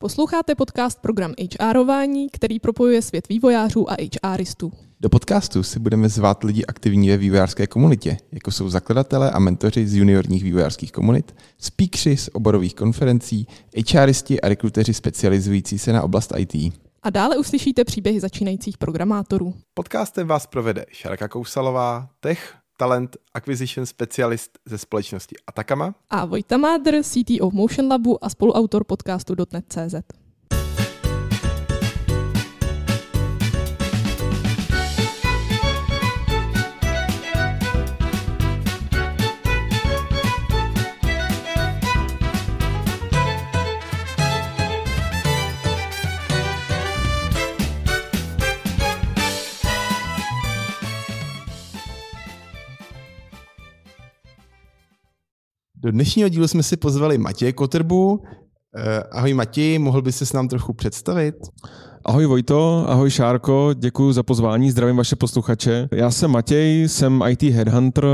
Posloucháte podcast program HRování, který propojuje svět vývojářů a HRistů. Do podcastu si budeme zvát lidi aktivní ve vývojářské komunitě, jako jsou zakladatelé a mentoři z juniorních vývojářských komunit, speakři z oborových konferencí, HRisti a rekruteři specializující se na oblast IT. A dále uslyšíte příběhy začínajících programátorů. Podcastem vás provede Šarka Kousalová, tech, talent acquisition specialist ze společnosti Atakama. A Vojta Mádr, CTO Motion Labu a spoluautor podcastu .NET.cz. Do dnešního dílu jsme si pozvali Matěje Kotrbu. Eh, ahoj Matěj, mohl by se s nám trochu představit? Ahoj Vojto, ahoj Šárko, děkuji za pozvání, zdravím vaše posluchače. Já jsem Matěj, jsem IT Headhunter,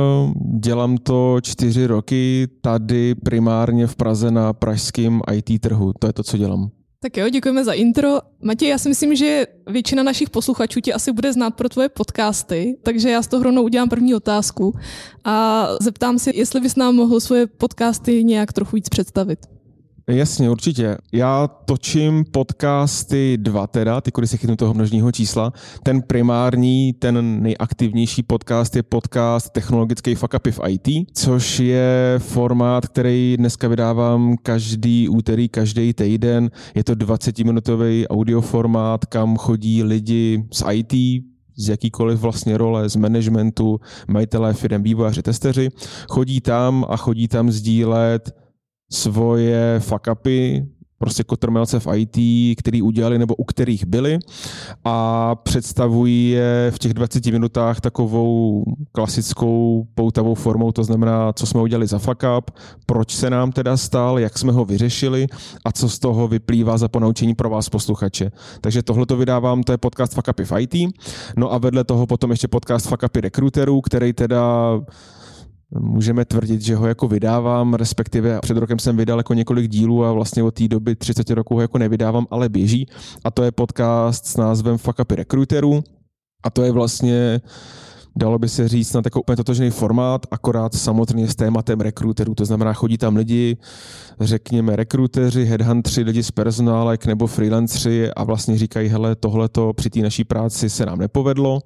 dělám to čtyři roky tady primárně v Praze na pražském IT trhu, to je to, co dělám. Tak jo, děkujeme za intro. Matěj, já si myslím, že většina našich posluchačů tě asi bude znát pro tvoje podcasty, takže já z toho rovnou udělám první otázku a zeptám se, jestli bys nám mohl svoje podcasty nějak trochu víc představit. Jasně, určitě. Já točím podcasty dva teda, ty když se chytnu toho množního čísla. Ten primární, ten nejaktivnější podcast je podcast Technologický fuck upy v IT, což je formát, který dneska vydávám každý úterý, každý týden. Je to 20-minutový audioformát, kam chodí lidi z IT, z jakýkoliv vlastně role, z managementu, majitelé firm, vývojáři, testeři, chodí tam a chodí tam sdílet svoje fuck upy, prostě kotrmelce v IT, který udělali nebo u kterých byli a představují je v těch 20 minutách takovou klasickou poutavou formou, to znamená, co jsme udělali za fuck up, proč se nám teda stal, jak jsme ho vyřešili a co z toho vyplývá za ponaučení pro vás posluchače. Takže tohle to vydávám, to je podcast Fuck Upy v IT. No a vedle toho potom ještě podcast Fuck Upy rekruterů, který teda můžeme tvrdit, že ho jako vydávám, respektive před rokem jsem vydal jako několik dílů a vlastně od té doby 30 roků ho jako nevydávám, ale běží. A to je podcast s názvem Fuck Upy Recruiterů. A to je vlastně dalo by se říct na takový úplně totožný formát, akorát samozřejmě s tématem rekruterů. To znamená, chodí tam lidi, řekněme rekruteři, headhuntři, lidi z personálek nebo freelancři a vlastně říkají, hele, tohleto při té naší práci se nám nepovedlo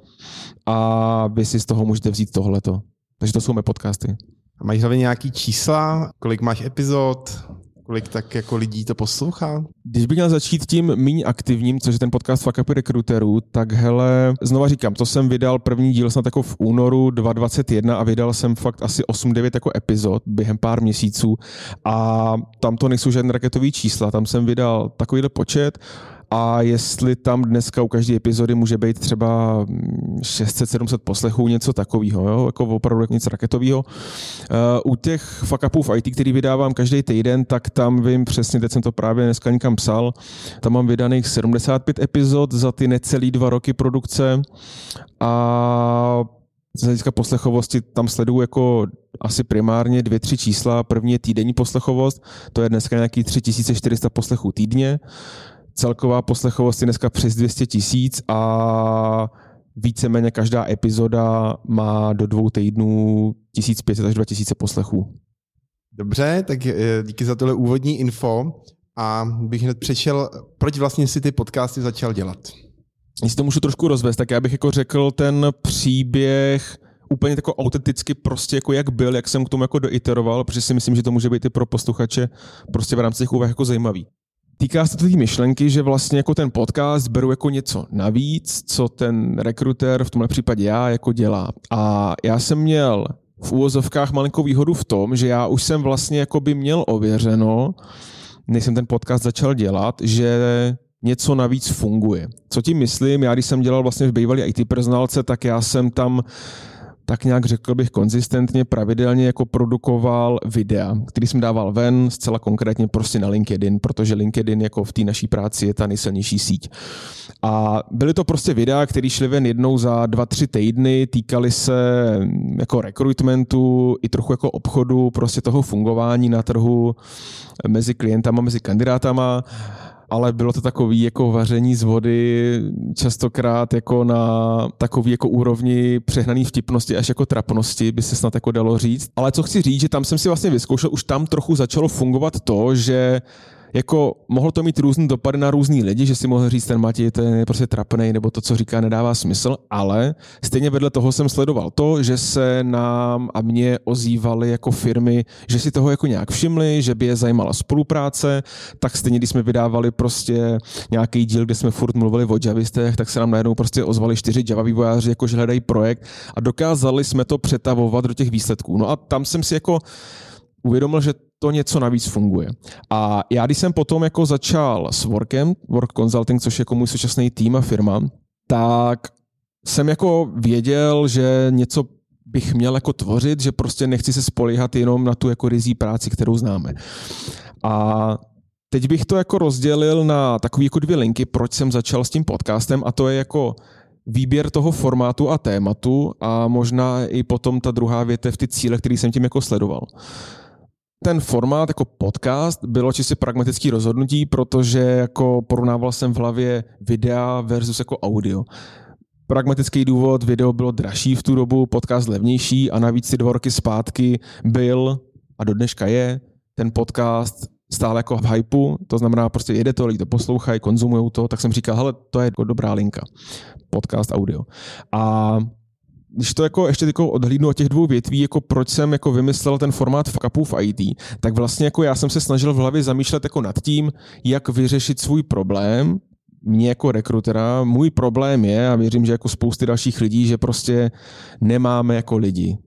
a vy si z toho můžete vzít tohleto. Takže to jsou mé podcasty. A máš hlavně nějaký čísla? Kolik máš epizod? Kolik tak jako lidí to poslouchá? Když bych měl začít tím méně aktivním, což je ten podcast Fuck Up Recruiterů, tak hele, znova říkám, to jsem vydal první díl snad jako v únoru 2021 a vydal jsem fakt asi 8-9 jako epizod během pár měsíců a tam to nejsou žádné raketové čísla, tam jsem vydal takovýhle počet a jestli tam dneska u každé epizody může být třeba 600-700 poslechů, něco takového, jo? jako opravdu nic raketového. Uh, u těch fuck upů v IT, který vydávám každý týden, tak tam vím přesně, teď jsem to právě dneska někam psal, tam mám vydaných 75 epizod za ty necelý dva roky produkce a z hlediska poslechovosti tam sleduju jako asi primárně dvě, tři čísla. První je týdenní poslechovost, to je dneska nějaký 3400 poslechů týdně celková poslechovost je dneska přes 200 tisíc a víceméně každá epizoda má do dvou týdnů 1500 až 2000 poslechů. Dobře, tak eh, díky za tohle úvodní info a bych hned přešel, proč vlastně si ty podcasty začal dělat? Jestli to můžu trošku rozvést, tak já bych jako řekl ten příběh úplně jako autenticky prostě jako jak byl, jak jsem k tomu jako doiteroval, protože si myslím, že to může být i pro posluchače prostě v rámci těch úvah jako zajímavý. Týká se to té myšlenky, že vlastně jako ten podcast beru jako něco navíc, co ten rekruter, v tomhle případě já, jako dělá. A já jsem měl v úvozovkách malinkou výhodu v tom, že já už jsem vlastně jako by měl ověřeno, než jsem ten podcast začal dělat, že něco navíc funguje. Co tím myslím? Já když jsem dělal vlastně v bývalé IT personálce, tak já jsem tam tak nějak řekl bych konzistentně, pravidelně jako produkoval videa, který jsem dával ven, zcela konkrétně prostě na LinkedIn, protože LinkedIn jako v té naší práci je ta nejsilnější síť. A byly to prostě videa, které šly ven jednou za dva, tři týdny, týkaly se jako rekrutmentu, i trochu jako obchodu, prostě toho fungování na trhu mezi klientama, mezi kandidátama ale bylo to takový jako vaření z vody, častokrát jako na takový jako úrovni přehnaný vtipnosti až jako trapnosti, by se snad jako dalo říct. Ale co chci říct, že tam jsem si vlastně vyzkoušel, už tam trochu začalo fungovat to, že jako mohlo to mít různý dopady na různý lidi, že si mohl říct, ten Matěj to je prostě trapný, nebo to, co říká, nedává smysl, ale stejně vedle toho jsem sledoval to, že se nám a mě ozývaly jako firmy, že si toho jako nějak všimli, že by je zajímala spolupráce, tak stejně, když jsme vydávali prostě nějaký díl, kde jsme furt mluvili o javistech, tak se nám najednou prostě ozvali čtyři Java vývojáři, jako že hledají projekt a dokázali jsme to přetavovat do těch výsledků. No a tam jsem si jako uvědomil, že to něco navíc funguje. A já, když jsem potom jako začal s Workem, Work Consulting, což je jako můj současný tým a firma, tak jsem jako věděl, že něco bych měl jako tvořit, že prostě nechci se spolíhat jenom na tu jako rizí práci, kterou známe. A teď bych to jako rozdělil na takové jako dvě linky, proč jsem začal s tím podcastem a to je jako výběr toho formátu a tématu a možná i potom ta druhá větev, ty cíle, který jsem tím jako sledoval ten formát jako podcast bylo čistě pragmatický rozhodnutí, protože jako porovnával jsem v hlavě videa versus jako audio. Pragmatický důvod, video bylo dražší v tu dobu, podcast levnější a navíc ty dva roky zpátky byl, a do dneška je, ten podcast stále jako v hypeu, to znamená prostě jede to, lidi to poslouchají, konzumují to, tak jsem říkal, hele, to je jako dobrá linka, podcast, audio. A když to jako ještě jako odhlídnu od těch dvou větví, jako proč jsem jako vymyslel ten formát fuckupů v IT, tak vlastně jako já jsem se snažil v hlavě zamýšlet jako nad tím, jak vyřešit svůj problém, mě jako rekrutera, můj problém je, a věřím, že jako spousty dalších lidí, že prostě nemáme jako lidi.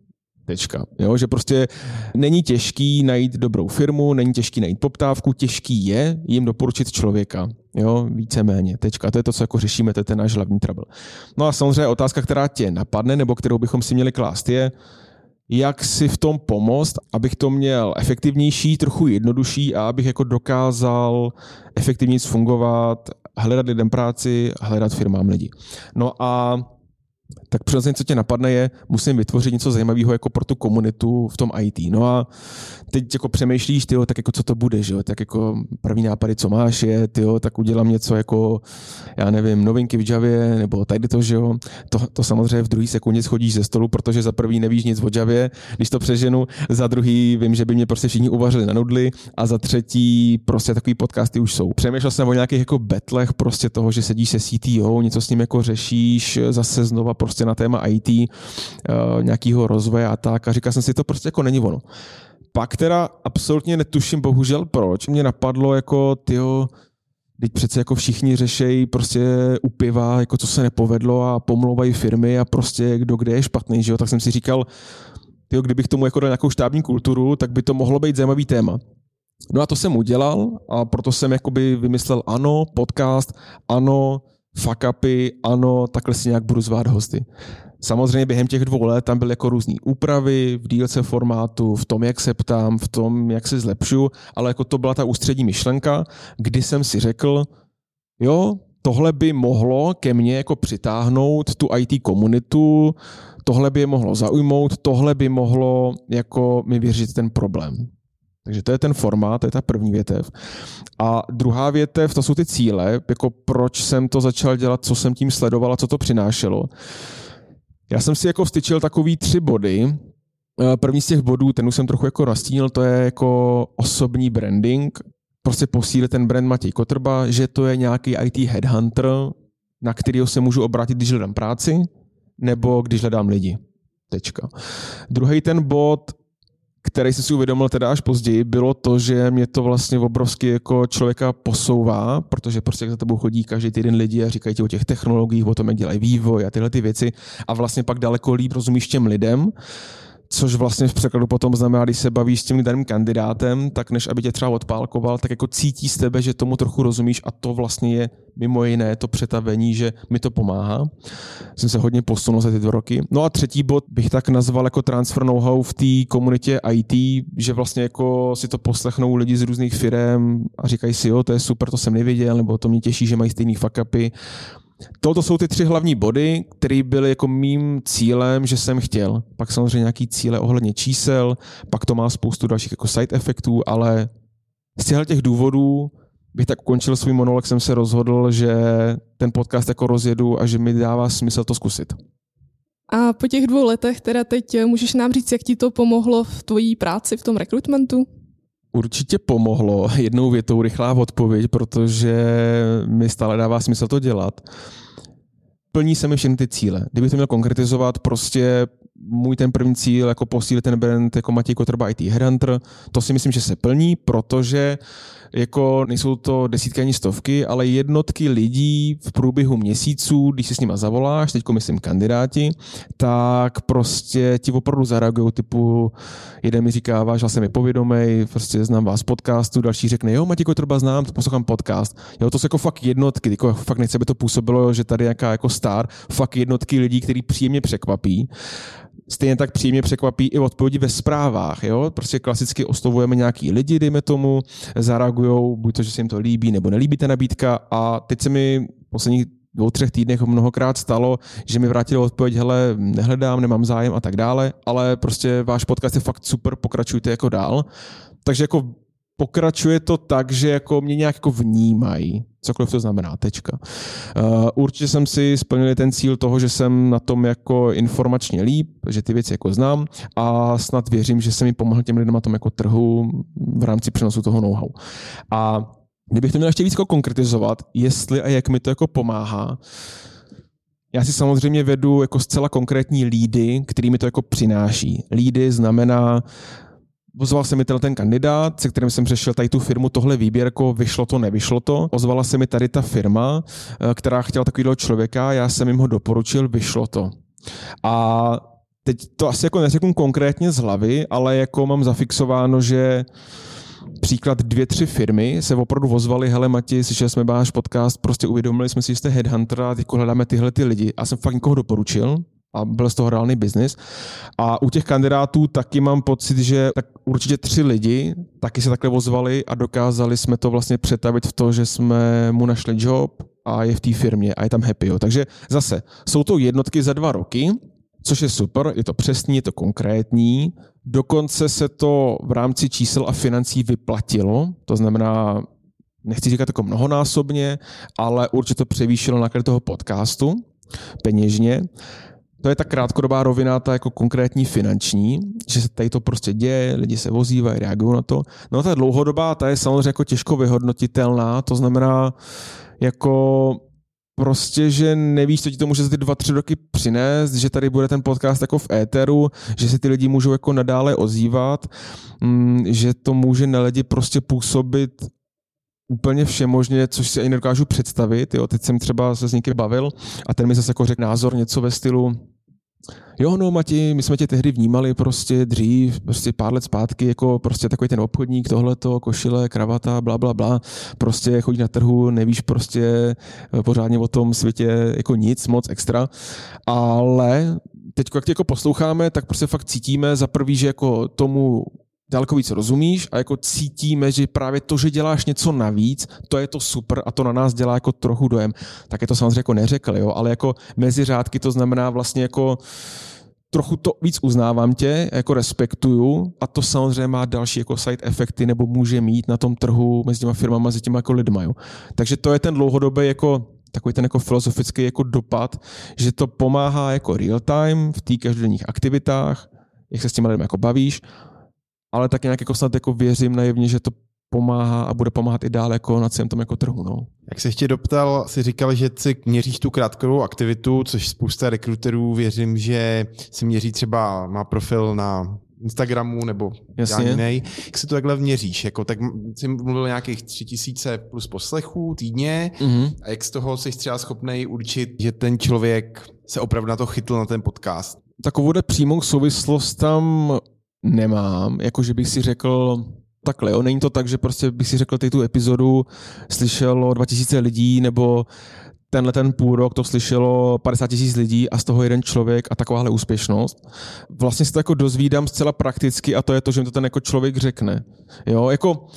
Tečka. Jo, že prostě není těžký najít dobrou firmu, není těžký najít poptávku, těžký je jim doporučit člověka. Jo, víceméně. Tečka. To je to, co jako řešíme, to je ten náš hlavní trouble. No a samozřejmě otázka, která tě napadne, nebo kterou bychom si měli klást, je, jak si v tom pomoct, abych to měl efektivnější, trochu jednodušší a abych jako dokázal efektivně fungovat, hledat lidem práci, hledat firmám lidi. No a tak přirozeně, co tě napadne, je, musím vytvořit něco zajímavého jako pro tu komunitu v tom IT. No a teď jako přemýšlíš, tyjo, tak jako co to bude, že jo? tak jako první nápady, co máš, je, tyjo, tak udělám něco jako, já nevím, novinky v Javě, nebo tady to, že jo, to, to samozřejmě v druhý sekundě schodíš ze stolu, protože za prvý nevíš nic o Javě, když to přeženu, za druhý vím, že by mě prostě všichni uvařili na nudly a za třetí prostě takový podcasty už jsou. Přemýšlel jsem o nějakých jako betlech prostě toho, že sedíš se CTO, něco s ním jako řešíš, zase znova prostě na téma IT, uh, eh, nějakého rozvoje a tak a říkal jsem si, to prostě jako není ono pak teda absolutně netuším bohužel proč. Mě napadlo jako, tyjo, teď přece jako všichni řešejí prostě u piva, jako co se nepovedlo a pomlouvají firmy a prostě kdo kde je špatný, že jo? tak jsem si říkal, tyjo, kdybych tomu jako dal nějakou štábní kulturu, tak by to mohlo být zajímavý téma. No a to jsem udělal a proto jsem jakoby vymyslel ano, podcast, ano, fuck upy, ano, takhle si nějak budu zvát hosty. Samozřejmě během těch dvou let tam byly jako různé úpravy v dílce formátu, v tom, jak se ptám, v tom, jak se zlepšu, ale jako to byla ta ústřední myšlenka, kdy jsem si řekl, jo, tohle by mohlo ke mně jako přitáhnout tu IT komunitu, tohle by je mohlo zaujmout, tohle by mohlo jako mi vyřešit ten problém. Takže to je ten formát, to je ta první větev. A druhá větev, to jsou ty cíle, jako proč jsem to začal dělat, co jsem tím sledoval a co to přinášelo. Já jsem si jako vstyčil takový tři body. Eh, první z těch bodů, ten už jsem trochu jako nastínil, to je jako osobní branding. Prostě posílit ten brand Matěj Kotrba, že to je nějaký IT headhunter, na kterého se můžu obrátit, když hledám práci, nebo když hledám lidi. Tečka. Druhý ten bod, který jsem si uvědomil teda až později, bylo to, že mě to vlastně obrovsky jako člověka posouvá, protože prostě za tebou chodí každý týden lidi a říkají ti o těch technologiích, o tom, jak dělají vývoj a tyhle ty věci a vlastně pak daleko líp rozumíš těm lidem což vlastně v překladu potom znamená, když se bavíš s tím daným kandidátem, tak než aby tě třeba odpálkoval, tak jako cítí z tebe, že tomu trochu rozumíš a to vlastně je mimo jiné to přetavení, že mi to pomáhá. Jsem se hodně posunul za ty dva roky. No a třetí bod bych tak nazval jako transfer know-how v té komunitě IT, že vlastně jako si to poslechnou lidi z různých firm a říkají si, jo, to je super, to jsem nevěděl, nebo to mě těší, že mají stejný fuck upy Toto jsou ty tři hlavní body, které byly jako mým cílem, že jsem chtěl. Pak samozřejmě nějaký cíle ohledně čísel, pak to má spoustu dalších jako side efektů, ale z těchto těch důvodů bych tak ukončil svůj monolog, jsem se rozhodl, že ten podcast jako rozjedu a že mi dává smysl to zkusit. A po těch dvou letech teda teď můžeš nám říct, jak ti to pomohlo v tvojí práci v tom rekrutmentu? Určitě pomohlo. Jednou větou rychlá odpověď, protože mi stále dává smysl to dělat. Plní se mi všechny ty cíle. Kdybych to měl konkretizovat, prostě můj ten první cíl, jako posílit ten brand jako Matěj Kotrba IT Headhunter, to si myslím, že se plní, protože jako nejsou to desítky ani stovky, ale jednotky lidí v průběhu měsíců, když si s nima zavoláš, teďko myslím kandidáti, tak prostě ti opravdu zareagují typu, jeden mi říká, váš hlas mi povědomej, prostě znám vás z podcastu, další řekne, jo, Matěj Kotrba znám, poslouchám podcast. Jo, to jsou jako fakt jednotky, jako fakt nechce, aby to působilo, že tady nějaká jako star, fakt jednotky lidí, který příjemně překvapí. Stejně tak příjemně překvapí i odpovědi ve zprávách. Jo? Prostě klasicky oslovujeme nějaký lidi, dejme tomu, zareagují, buď to, že se jim to líbí, nebo nelíbí ta nabídka. A teď se mi posledních dvou, třech týdnech mnohokrát stalo, že mi vrátili odpověď, hele, nehledám, nemám zájem a tak dále, ale prostě váš podcast je fakt super, pokračujte jako dál. Takže jako pokračuje to tak, že jako mě nějak jako vnímají. Cokoliv to znamená, tečka. Uh, určitě jsem si splnil ten cíl toho, že jsem na tom jako informačně líp, že ty věci jako znám a snad věřím, že jsem mi pomohl těm lidem na tom jako trhu v rámci přenosu toho know-how. A kdybych to měl ještě víc jako konkretizovat, jestli a jak mi to jako pomáhá, já si samozřejmě vedu jako zcela konkrétní lídy, kterými to jako přináší. Lídy znamená Ozval se mi ten kandidát, se kterým jsem řešil tady tu firmu, tohle výběrko, vyšlo to, nevyšlo to. Ozvala se mi tady ta firma, eh, která chtěla takového člověka, já jsem jim ho doporučil, vyšlo to. A teď to asi jako neřeknu konkrétně z hlavy, ale jako mám zafixováno, že příklad dvě, tři firmy se opravdu ozvali, hele Mati, slyšeli jsme váš podcast, prostě uvědomili jsme si, že jste headhunter a teď hledáme tyhle ty lidi. A jsem fakt někoho doporučil, a byl z toho reálný biznis. A u těch kandidátů taky mám pocit, že tak určitě tři lidi taky se takhle ozvali a dokázali jsme to vlastně přetavit v to, že jsme mu našli job a je v té firmě a je tam happy. Jo. Takže zase, jsou to jednotky za dva roky, což je super, je to přesný, je to konkrétní, dokonce se to v rámci čísel a financí vyplatilo, to znamená, nechci říkat jako mnohonásobně, ale určitě to převýšilo náklady toho podcastu peněžně. To je ta krátkodobá rovina, ta jako konkrétní finanční, že se tady to prostě děje, lidi se vozívají, reagují na to. No ta dlouhodobá, ta je samozřejmě jako těžko vyhodnotitelná, to znamená jako prostě, že nevíš, co ti to může za ty dva, tři roky přinést, že tady bude ten podcast jako v éteru, že se ty lidi můžou jako nadále ozývat, mm, že to může na lidi prostě působit úplně všemožně, což si ani nedokážu představit. Jo. Teď jsem třeba se s někým bavil a ten mi zase jako řekl názor něco ve stylu, Jo, no Mati, my jsme tě tehdy vnímali prostě dřív, prostě pár let zpátky, jako prostě takový ten obchodník, tohleto, košile, kravata, bla, bla, bla, prostě chodí na trhu, nevíš prostě pořádně o tom světě jako nic moc extra, ale teď, jak tě jako posloucháme, tak prostě fakt cítíme za prvý, že jako tomu daleko víc rozumíš a jako cítíme, že právě to, že děláš něco navíc, to je to super a to na nás dělá jako trochu dojem. Tak je to samozřejmě jako neřekl, jo, ale jako mezi řádky to znamená vlastně jako trochu to víc uznávám tě, jako respektuju a to samozřejmě má další jako side efekty nebo může mít na tom trhu mezi těma firmama, mezi těma jako lidma. Jo. Takže to je ten dlouhodobý jako takový ten jako filozofický jako dopad, že to pomáhá jako real time v té každodenních aktivitách, jak se s těma lidmi jako bavíš ale tak nějak jako snad jako věřím naivně, že to pomáhá a bude pomáhat i dál jako na celém tom jako trhu. No. Jak se ještě doptal, si říkal, že si měříš tu krátkodobou aktivitu, což spousta rekruterů věřím, že si měří třeba, má profil na Instagramu nebo Jasně. jiný. Jak se to takhle měříš? Jako, tak jsi mluvil nějakých tři tisíce plus poslechů týdně mm-hmm. a jak z toho jsi třeba schopný určit, že ten člověk se opravdu na to chytl na ten podcast? Takovou přímou souvislost tam nemám, jako že bych si řekl, takhle, jo, není to tak, že prostě bych si řekl, tu epizodu slyšelo 2000 lidí, nebo tenhle ten půl rok to slyšelo 50 tisíc lidí a z toho jeden člověk a takováhle úspěšnost. Vlastně se to jako dozvídám zcela prakticky a to je to, že mi to ten jako člověk řekne. Jo, jako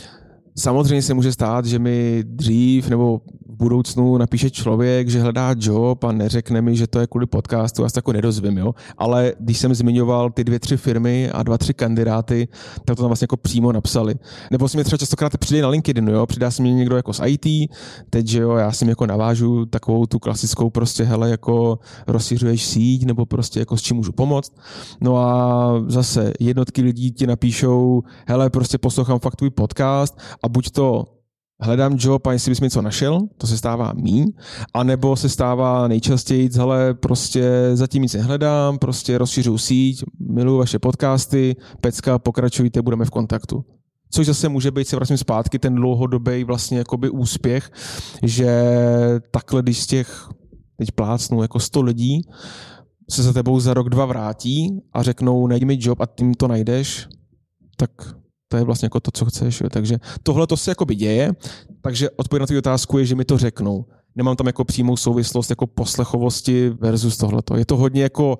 Samozřejmě se může stát, že mi dřív nebo v budoucnu napíše člověk, že hledá job a neřekne mi, že to je kvůli podcastu, já se jako nedozvím, jo. Ale když jsem zmiňoval ty dvě, tři firmy a dva, tři kandidáty, tak to tam vlastně jako přímo napsali. Nebo si mě třeba častokrát přijde na LinkedIn, jo, přidá se mě někdo jako z IT, teď, že jo, já si jako navážu takovou tu klasickou prostě, hele, jako rozšiřuješ síť, nebo prostě jako s čím můžu pomoct. No a zase jednotky lidí ti napíšou, hele, prostě poslouchám fakt tvůj podcast a buď to hledám job a jestli bys mi něco našel, to se stává míň, anebo se stává nejčastěji, ale prostě zatím nic nehledám, prostě rozšiřuju síť, miluji vaše podcasty, pecka, pokračujte, budeme v kontaktu. Což zase může být, se vracím zpátky, ten dlouhodobý vlastně jakoby úspěch, že takhle, když z těch, teď plácnu, jako 100 lidí, se za tebou za rok, dva vrátí a řeknou, najdi mi job a tím to najdeš, tak to je vlastně jako to, co chceš. Jo. Takže tohle to se jakoby děje, takže odpověď na tu otázku je, že mi to řeknou. Nemám tam jako přímou souvislost jako poslechovosti versus tohleto. Je to hodně jako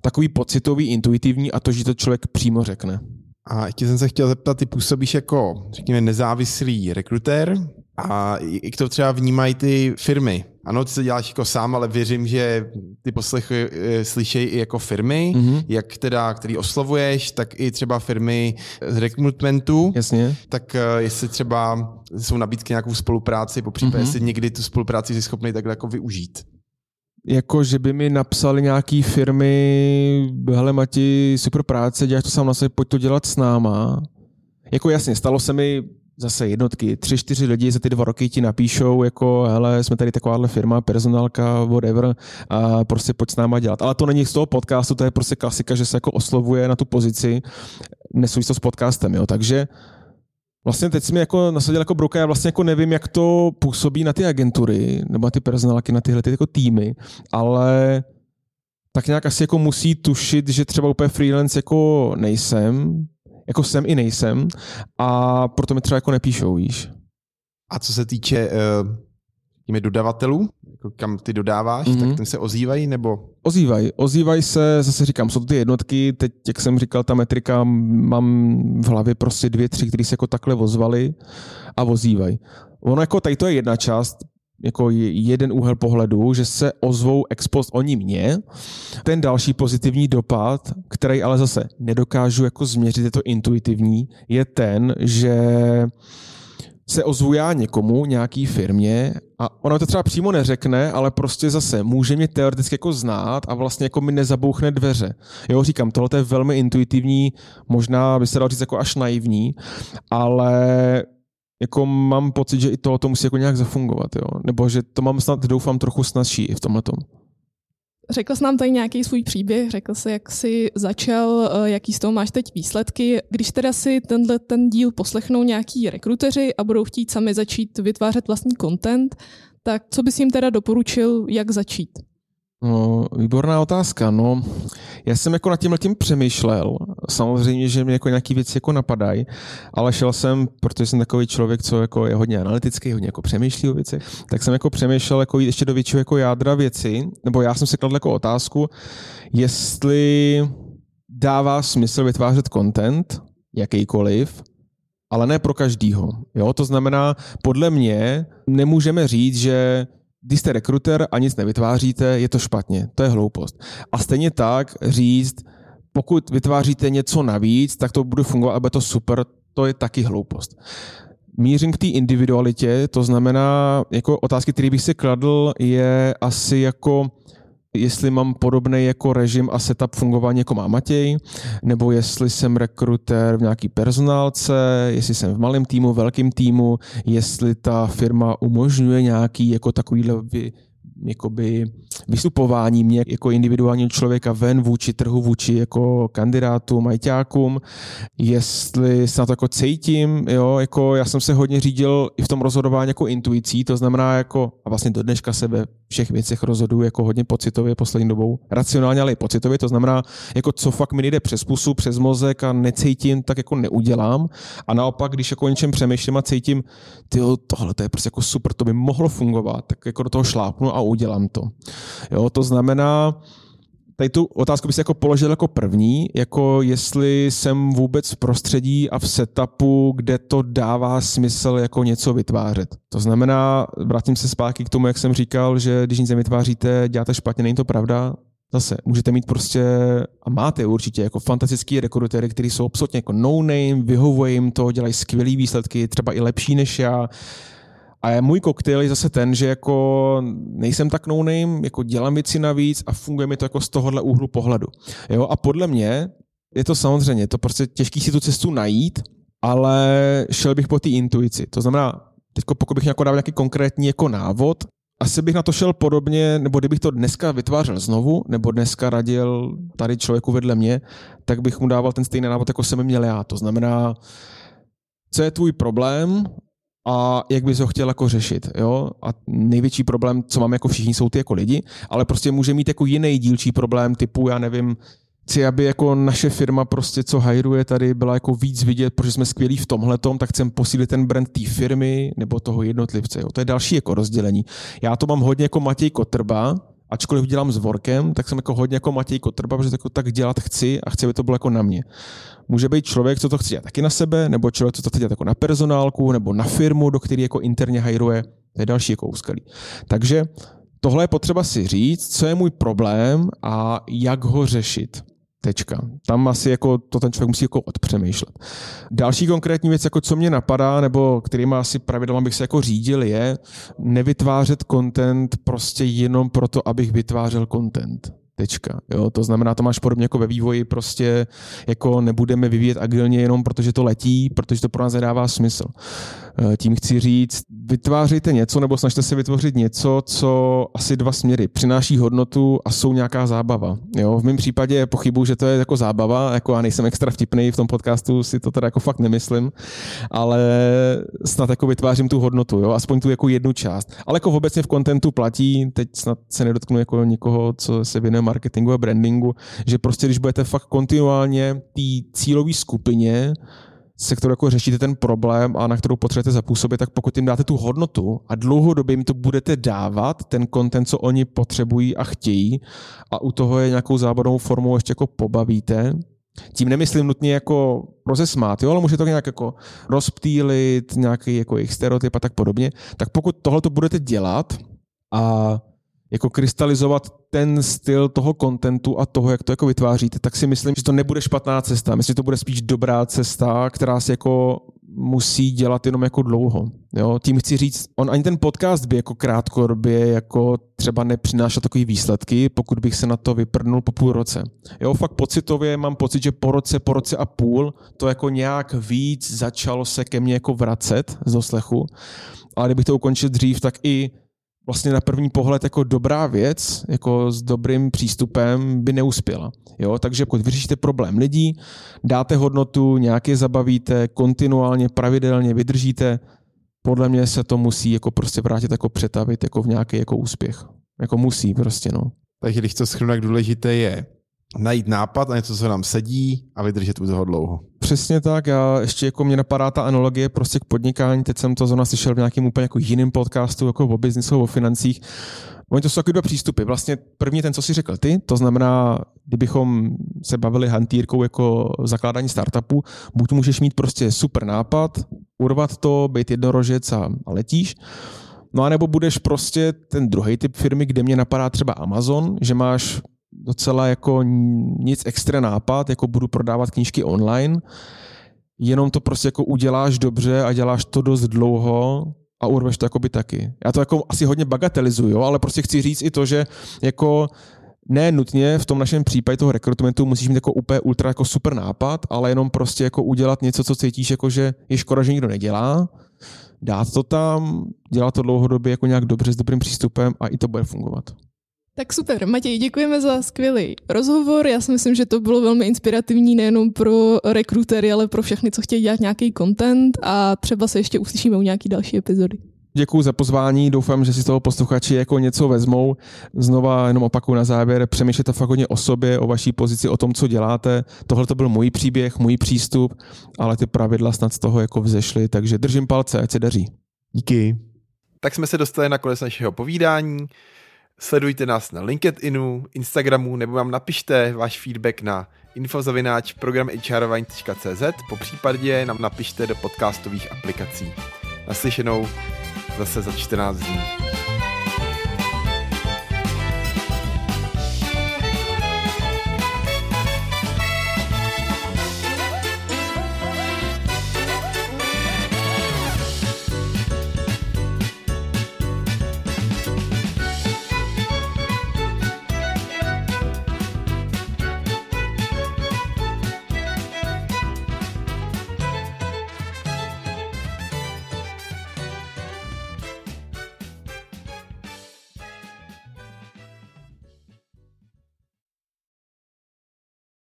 takový pocitový, intuitivní a to, že to člověk přímo řekne. A ještě jsem se chtěl zeptat, ty působíš jako, řekněme, nezávislý rekrutér a jak to třeba vnímají ty firmy? Ano, ty se děláš jako sám, ale věřím, že ty poslechy eh, slyšejí i jako firmy, mm-hmm. jak teda, který oslovuješ, tak i třeba firmy z rekrutmentu. Jasně. Tak eh, jestli třeba jsou nabídky nějakou spolupráci, po případě, mm-hmm. jestli někdy tu spolupráci jsi schopný takhle jako využít jako že by mi napsali nějaký firmy, hele Mati, super práce, děláš to sám na sebe, pojď to dělat s náma. Jako jasně, stalo se mi zase jednotky, tři, čtyři lidi za ty dva roky ti napíšou, jako hele, jsme tady takováhle firma, personálka, whatever, a prostě pojď s náma dělat. Ale to není z toho podcastu, to je prostě klasika, že se jako oslovuje na tu pozici, nesouvisí to s podcastem, jo. Takže Vlastně teď jsme jako nasadil jako broker, já vlastně jako nevím, jak to působí na ty agentury, nebo na ty personálky, na tyhle ty jako týmy, ale tak nějak asi jako musí tušit, že třeba úplně freelance jako nejsem, jako jsem i nejsem a proto mi třeba jako nepíšou, víš. A co se týče uh, dodavatelů, jako kam ty dodáváš, mm-hmm. tak mhm. ten se ozývají nebo? Ozývají. Ozývají se, zase říkám, jsou to ty jednotky, teď, jak jsem říkal, ta metrika, mám v hlavě prostě dvě, tři, které se jako takhle ozvali a ozývají. Ono jako tady to je jedna část, jako jeden úhel pohledu, že se ozvou ex post oni mě. Ten další pozitivní dopad, který ale zase nedokážu jako změřit, je to intuitivní, je ten, že se ozvu já někomu, nějaký firmě a ona to třeba přímo neřekne, ale prostě zase může mě teoreticky jako znát a vlastně jako mi nezabouchne dveře. Jo, říkám, tohle je velmi intuitivní, možná by se dalo říct jako až naivní, ale jako mám pocit, že i tohle to musí jako nějak zafungovat, jo? nebo že to mám snad, doufám, trochu snazší i v tomhle tom. Řekl jsi nám tady nějaký svůj příběh, řekl jsi, jak jsi začal, eh, jaký z toho máš teď výsledky. Když teda si tenhle ten díl poslechnou nějaký rekruteři a budou chtít sami začít vytvářet vlastní content, tak co bys jim teda doporučil, jak začít? No, výborná otázka. No, já jsem jako nad tím tím přemýšlel. Samozřejmě, že mě jako nějaký věci jako napadají, ale šel jsem, protože jsem takový člověk, co jako je hodně analytický, hodně jako přemýšlí o věci, tak jsem jako přemýšlel jako jít ještě do většího jako jádra věci, nebo já jsem si kladl jako otázku, jestli dává smysl vytvářet content, jakýkoliv, ale ne pro každýho. Jo? To znamená, podle mě nemůžeme říct, že když jste rekruter a nic nevytváříte, je to špatně. To je hloupost. A stejně tak říct, pokud vytváříte něco navíc, tak to bude fungovat a bude to super, to je taky hloupost. Mířím k té individualitě, to znamená, jako otázky, které bych si kladl, je asi jako, jestli mám podobný jako režim a setup fungování jako má Matěj, nebo jestli jsem rekruter v nějaký personálce, jestli jsem v malém týmu, velkém týmu, jestli ta firma umožňuje nějaký jako takovýhle jakoby vystupování mě jako individuálního člověka ven vůči trhu, vůči jako kandidátům, majťákům, jestli se na to jako cítím, jo, jako já jsem se hodně řídil i v tom rozhodování jako intuicí, to znamená jako, a vlastně do dneška se ve všech věcech rozhoduju jako hodně pocitově poslední dobou, racionálně, ale i pocitově, to znamená, jako co fakt mi jde přes pusu, přes mozek a necítím, tak jako neudělám. A naopak, když jako o něčem přemýšlím a cítím, ty tohle to je prostě jako super, to by mohlo fungovat, tak jako do toho šlápnu a udělám to. Jo, to znamená, tady tu otázku bych si jako položil jako první, jako jestli jsem vůbec v prostředí a v setupu, kde to dává smysl jako něco vytvářet. To znamená, vrátím se zpátky k tomu, jak jsem říkal, že když nic nevytváříte, děláte špatně, není to pravda. Zase, můžete mít prostě, a máte určitě, jako fantastický rekrutery, kteří jsou absolutně jako no-name, vyhovuje jim to, dělají skvělé výsledky, třeba i lepší než já, a můj koktejl je zase ten, že jako nejsem tak no name, jako dělám věci navíc a funguje mi to jako z tohohle úhlu pohledu. Jo? A podle mě je to samozřejmě, to prostě těžký si tu cestu najít, ale šel bych po té intuici. To znamená, teď pokud bych jako dal nějaký konkrétní jako návod, asi bych na to šel podobně, nebo kdybych to dneska vytvářel znovu, nebo dneska radil tady člověku vedle mě, tak bych mu dával ten stejný návod, jako jsem měl já. To znamená, co je tvůj problém a jak bys ho chtěl jako řešit. Jo? A největší problém, co máme jako všichni, jsou ty jako lidi, ale prostě může mít jako jiný dílčí problém typu, já nevím, chci, aby jako naše firma prostě, co hajruje tady, byla jako víc vidět, protože jsme skvělí v tomhle, tak chcem posílit ten brand té firmy nebo toho jednotlivce. Jo? To je další jako rozdělení. Já to mám hodně jako Matěj Kotrba, ačkoliv dělám s Vorkem, tak jsem jako hodně jako Matěj Kotrba, protože jako tak dělat chci a chci, aby to bylo jako na mě. Může být člověk, co to chce dělat taky na sebe, nebo člověk, co to chce dělat jako na personálku, nebo na firmu, do které jako interně hajruje. To je další jako úskalí. Takže tohle je potřeba si říct, co je můj problém a jak ho řešit. Tečka. Tam asi jako to ten člověk musí jako odpřemýšlet. Další konkrétní věc, jako co mě napadá, nebo kterýma asi pravidlama bych se jako řídil, je nevytvářet content prostě jenom proto, abych vytvářel content. Tečka. Jo, to znamená, to máš podobně jako ve vývoji, prostě jako nebudeme vyvíjet agilně jenom protože to letí, protože to pro nás nedává smysl. Eh, tím chci říct, vytvářejte něco nebo snažte se vytvořit něco, co asi dva směry. Přináší hodnotu a jsou nějaká zábava. Jo? V mém případě pochybuju, že to je jako zábava, jako já nejsem extra vtipný v tom podcastu, si to teda jako fakt nemyslím, ale snad jako vytvářím tu hodnotu, jo? aspoň tu jako jednu část. Ale jako obecně v kontentu platí, teď snad se nedotknu jako nikoho, co se věnuje marketingu a brandingu, že prostě když budete fakt kontinuálně té cílové skupině se kterou jako řešíte ten problém a na kterou potřebujete zapůsobit, tak pokud jim dáte tu hodnotu a dlouhodobě jim to budete dávat, ten content, co oni potřebují a chtějí a u toho je nějakou zábavnou formou ještě jako pobavíte, tím nemyslím nutně jako rozesmát, jo, ale může to nějak jako rozptýlit, nějaký jako jejich stereotyp a tak podobně, tak pokud tohle to budete dělat a jako krystalizovat ten styl toho kontentu a toho, jak to jako vytváříte, tak si myslím, že to nebude špatná cesta. Myslím, že to bude spíš dobrá cesta, která se jako musí dělat jenom jako dlouho. Jo? Tím chci říct, on ani ten podcast by jako krátkodobě jako třeba nepřinášel takové výsledky, pokud bych se na to vyprdnul po půl roce. Jo, fakt pocitově mám pocit, že po roce, po roce a půl to jako nějak víc začalo se ke mně jako vracet z doslechu. Ale kdybych to ukončil dřív, tak i vlastně na první pohled jako dobrá věc, jako s dobrým přístupem by neuspěla. Jo? Takže pokud vyřešíte problém lidí, dáte hodnotu, nějaké zabavíte, kontinuálně, pravidelně vydržíte, podle mě se to musí jako prostě vrátit, jako přetavit jako v nějaký jako úspěch. Jako musí prostě, no. Takže když to schrnu, jak důležité je najít nápad a něco, co nám sedí a vydržet u toho dlouho. Přesně tak, já ještě jako mě napadá ta analogie prostě k podnikání, teď jsem to zrovna slyšel v nějakém úplně jako jiném podcastu, jako o biznisu, o financích. Oni to jsou takové dva přístupy. Vlastně první ten, co si řekl ty, to znamená, kdybychom se bavili hantýrkou jako zakládání startupu, buď můžeš mít prostě super nápad, urvat to, být jednorožec a, a letíš, No a nebo budeš prostě ten druhý typ firmy, kde mě napadá třeba Amazon, že máš docela jako nic extra nápad, jako budu prodávat knížky online, jenom to prostě jako uděláš dobře a děláš to dost dlouho a urveš to jakoby taky. Já to jako asi hodně bagatelizuju, ale prostě chci říct i to, že jako ne nutně v tom našem případě toho rekrutmentu musíš mít jako úplně ultra jako super nápad, ale jenom prostě jako udělat něco, co cítíš jako, že je škoda, že nikdo nedělá, dát to tam, dělat to dlouhodobě jako nějak dobře s dobrým přístupem a i to bude fungovat. Tak super, Matěj, děkujeme za skvělý rozhovor. Já si myslím, že to bylo velmi inspirativní nejenom pro rekrutery, ale pro všechny, co chtějí dělat nějaký content a třeba se ještě uslyšíme u nějaký další epizody. Děkuji za pozvání, doufám, že si z toho posluchači jako něco vezmou. Znova jenom opakuju na závěr, přemýšlejte fakt hodně o sobě, o vaší pozici, o tom, co děláte. Tohle to byl můj příběh, můj přístup, ale ty pravidla snad z toho jako vzešly, takže držím palce, ať se daří. Díky. Tak jsme se dostali na konec našeho povídání. Sledujte nás na LinkedInu, Instagramu nebo vám napište váš feedback na infozavináč programhrvine.cz po případě nám napište do podcastových aplikací. Naslyšenou zase za 14 dní.